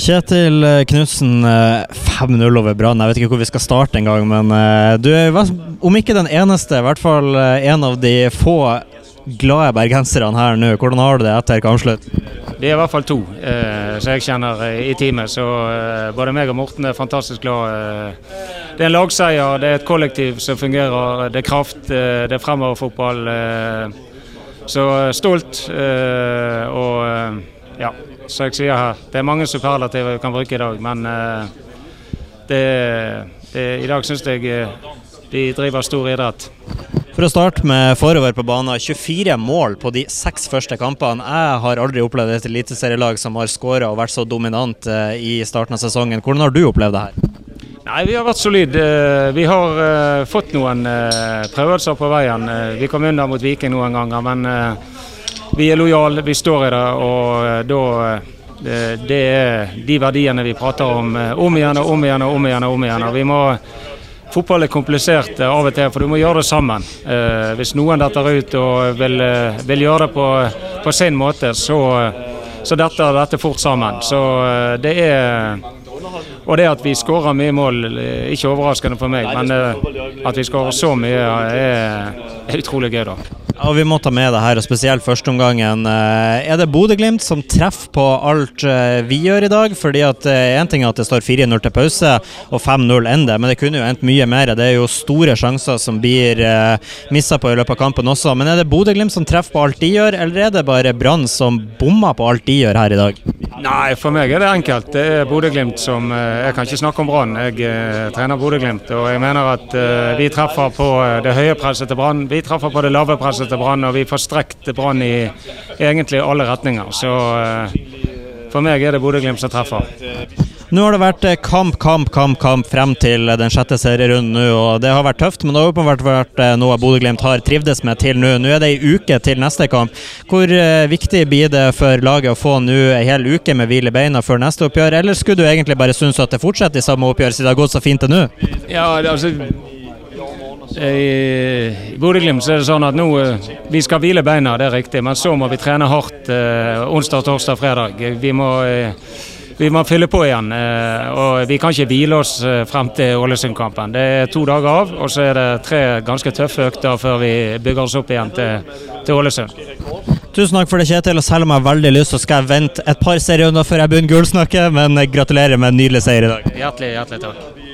Kjetil Knutsen, 5-0 over Brann. Jeg vet ikke hvor vi skal starte engang, men eh, du er om ikke den eneste, i hvert fall eh, en av de få glade bergenserne her nå. Hvordan har du det etter kampslutt? Det er i hvert fall to eh, som jeg kjenner eh, i teamet, så eh, både meg og Morten er fantastisk glad. Eh, det er en lagseier, det er et kollektiv som fungerer, det er kraft, det er fremoverfotball. så stolt og ja, som jeg sier her, det er mange superlativer vi kan bruke i dag, men uh, det, det, i dag syns jeg uh, de driver stor idrett. For å starte med forover på banen. 24 mål på de seks første kampene. Jeg har aldri opplevd et eliteserielag som har skåra og vært så dominant uh, i starten av sesongen. Hvordan har du opplevd det her? Nei, Vi har vært solide. Vi har fått noen prøvelser på veien. Vi kom under mot Viking noen ganger, men vi er lojale, vi står i det. og eh, da eh, det er de verdiene vi prater om eh, om igjen og om igjen og om igjen. og om igjen. Vi må, fotball er komplisert av og til, for du må gjøre det sammen. hvis noen detter ut og vil, vil gjøre det på, på, sin måte, så, så detter dette fort sammen. Så det er og det at vi skårer mye mål, ikke overraskende for meg, men at vi skårer så mye, er, er utrolig gøy. da. Og Vi må ta med det her, og spesielt førsteomgangen. Eh, er det Bodø-Glimt som treffer på alt eh, vi gjør i dag? Fordi at Én eh, ting er at det står 4-0 til pause og 5-0 ender, men det kunne jo endt mye mer. Det er jo store sjanser som blir missa på i løpet av kampen også. Men er det Bodø-Glimt som treffer på alt de gjør, eller er det bare Brann som bommer på alt de gjør her i dag? Nei, for meg er det enkelt. Det er Bodø-Glimt som Jeg kan ikke snakke om Brann, jeg trener Bodø-Glimt. Og jeg mener at vi treffer på det høye presset til Brann. Vi treffer på det lave presset til Brann, og vi får strekt Brann i egentlig alle retninger. Så eh, for meg er det Bodø-Glimt som treffer. Nå har det vært eh, kamp, kamp, kamp kamp frem til den sjette serierunden nå, og det har vært tøft. Men det har åpenbart vært eh, noe Bodø-Glimt har trivdes med til nå. Nå er det ei uke til neste kamp. Hvor viktig blir det for laget å få nå ei hel uke med hvile i beina før neste oppgjør, eller skulle du egentlig bare synes at det fortsetter i samme oppgjør, siden det har gått så fint til nå? Ja, altså i Bodø-Glimt er det sånn at nå eh, vi skal hvile beina, det er riktig. Men så må vi trene hardt eh, onsdag, torsdag, fredag. Vi må, eh, vi må fylle på igjen. Eh, og vi kan ikke hvile oss eh, frem til Ålesund-kampen. Det er to dager av, og så er det tre ganske tøffe økter før vi bygger oss opp igjen til, til Ålesund. Tusen takk for det, Kjetil. og Selv om jeg har veldig lyst, så skal jeg vente et par serierunder før jeg begynner gullsnakket. Men gratulerer med en nydelig seier i dag. Hjertelig, hjertelig takk.